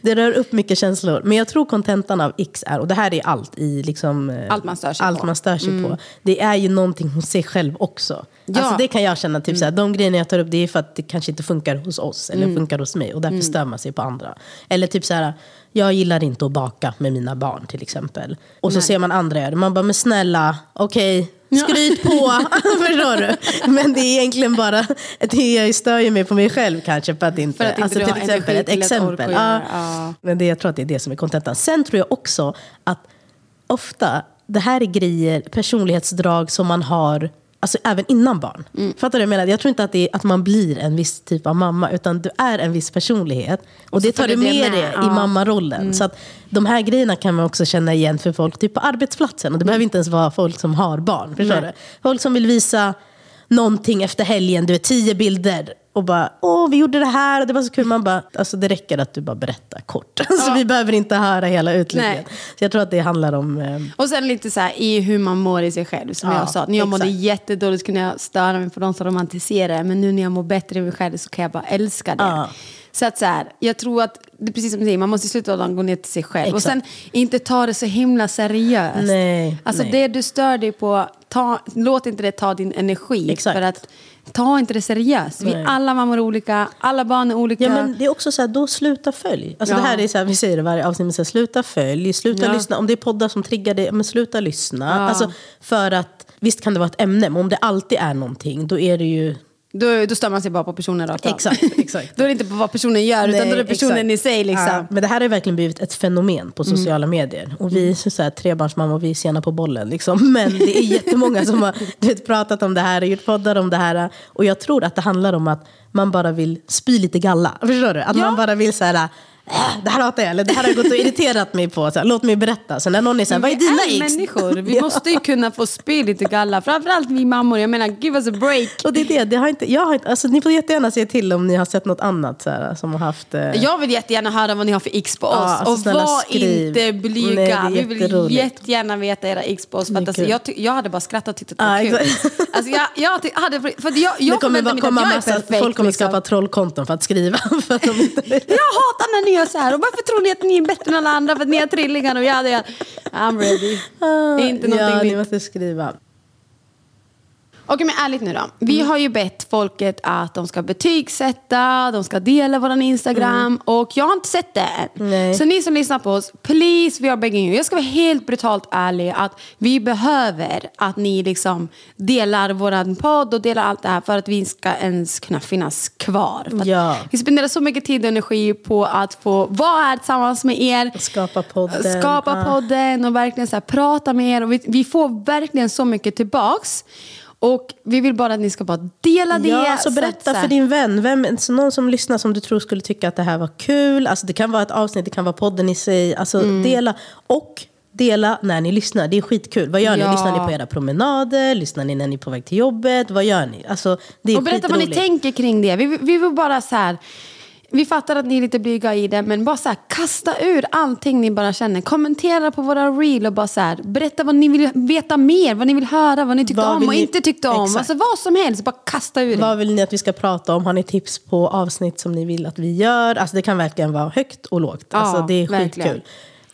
Det rör upp mycket känslor. Men jag tror kontentan av X är, och det här är allt i liksom, eh, Allt man stör sig allt på. man stör sig på. Det är ju någonting hos sig själv också. Ja. Alltså det kan jag känna, typ, såhär, de grejerna jag tar upp det är för att det kanske inte funkar hos oss. Eller funkar hos mig och därför stör man sig på andra. Eller typ så här, jag gillar inte att baka med mina barn till exempel. Och så ser man andra göra det. Man bara, men snälla, okej, skryt på. Förstår du? Men det är egentligen bara, det jag stör ju mig på mig själv kanske. För att inte, För att inte alltså, till exempel, ett exempel. Ja. ja. Men det, jag tror att det är det som är kontentan. Sen tror jag också att ofta, det här är grejer, personlighetsdrag som man har Alltså även innan barn. Mm. Fattar du jag menar? Jag tror inte att, är, att man blir en viss typ av mamma, utan du är en viss personlighet. Och, så det tar du med dig ja. Mm. i mammarollen. Så att de här grejerna kan man också känna igen för folk typ på arbetsplatsen. Och det behöver inte ens vara folk som har barn. Förstår du? Folk som vill visa någonting efter helgen, du vet tio bilder. Och bara, åh vi gjorde det här och det var så kul. Man bara, alltså det räcker att du bara berättar kort. Alltså, vi behöver inte höra hela utlägget. Nej. Så jag tror att det handlar om... Eh, Och sen lite så här i hur man mår i sig själv. Som Ja, jag sa, när jag mådde exakt. jättedåligt kunde jag störa mig på de som romantiserar. Men nu när jag mår bättre i mig själv så kan jag bara älska det. Ja. Så att så här, jag tror att, det är precis som du säger, man måste i av dagen gå ner till sig själv. Och Exakt. sen inte ta det så himla seriöst. Nej, alltså nej. det du stör dig på, ta, låt inte det ta din energi. Exakt. För att ta inte det seriöst. Vi alla mammor är olika, alla barn är olika. Ja, men det är också så här, då sluta följ. Alltså Ja. det här är så här, vi säger det varje avsnitt, men så här, sluta följ, sluta Ja. lyssna. Om det är poddar som triggar dig, men sluta lyssna. Alltså, för att, visst kan det vara ett ämne, men om det alltid är någonting, då är det ju... då, då stör man sig bara på personen rakt av. Exakt, exakt. Då är det inte på vad personen gör, utan Nej, då är det personen exakt. i sig. Liksom. Ja, men det här har verkligen blivit ett fenomen på Mm. sociala medier. Och vi är så här, trebarnsmammor, vi är sena på bollen. Liksom. Men det är jättemånga som har vet, pratat om det här och gjort poddar om det här. Och jag tror att det handlar om att man bara vill spy lite galla. Förstår du? Att Ja. man bara vill så här, "Äh, det här hatar jag, eller det här har jag gått och irriterat mig på. Så här, Låt mig berätta. Så när någon är så här, vad är dina är ex? människor. Vi Ja. måste ju kunna få spy lite galla. Framförallt vi mammor. Jag menar, give us a break. Och det är det, det har inte, jag har inte, alltså, ni får jättegärna säga till om ni har sett något annat så här, som har haft... Eh, Jag vill jättegärna höra vad ni har för x på oss. alltså, och snälla, var skriv. inte Nej, blyga. är vi vill jättegärna veta era x på oss. För att, alltså, jag, jag hade bara skrattat och tyckt att det Ja, var kul. Alltså, jag, jag hade, för jag, jag det kommer mig komma att jag är massa, perfekt. folk kommer liksom. skapa trollkonton för att skriva. För att de inte, Jag hatar när ni gör så här. Och varför tror ni att ni är bättre än alla andra? För att ni har trillingar och jag hade... I'm ready. Det är inte någonting ja, ni måste skriva. Okej, men ärligt nu då. Vi har ju bett folket att de ska betygsätta, de ska dela våran Instagram och jag har inte sett det än. Nej. Så ni som lyssnar på oss, please, we are begging you. Jag ska vara helt brutalt ärlig att vi behöver att ni liksom delar våran podd och delar allt det här för att vi ska ens kunna finnas kvar. För att Ja. Vi spenderar så mycket tid och energi på att få vara här tillsammans med er. Skapa podden. Skapa Ja. podden och verkligen så här, prata med er. Och vi, vi får verkligen så mycket tillbaks. Och vi vill bara att ni ska bara dela det. Ja, alltså så berätta så för din vän, vem, så någon som lyssnar som du tror skulle tycka att det här var kul. Alltså det kan vara ett avsnitt, det kan vara podden i sig. Alltså Mm. dela. Och dela när ni lyssnar, det är skitkul. Vad gör ni? Ja. Lyssnar ni på era promenader? Lyssnar ni när ni är på väg till jobbet? Vad gör ni? Alltså, det är Och berätta vad ni tänker kring det. Vi, vi vill bara så här... Vi fattar att ni är lite blyga i det, men bara så här, kasta ur allting ni bara känner. Kommentera på våra reel och bara så här, berätta vad ni vill veta mer, vad ni vill höra, vad ni tyckte Vad om och ni- inte tyckte om. Exakt. Alltså vad som helst, bara kasta ur det. Vad vill ni att vi ska prata om? Har ni tips på avsnitt som ni vill att vi gör? Alltså det kan verkligen vara högt och lågt. Ja, Alltså det är verkligen. skitkul.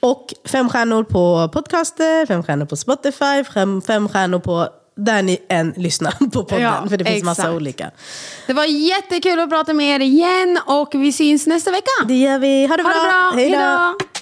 Och fem stjärnor på podcaster, fem stjärnor på Spotify, fem, fem stjärnor på där ni än lyssnar på podden. Ja, för det finns massa exakt. olika. Det var jättekul att prata med er igen och vi syns nästa vecka. Det gör vi. Ha det Ha bra. det bra. Hej då.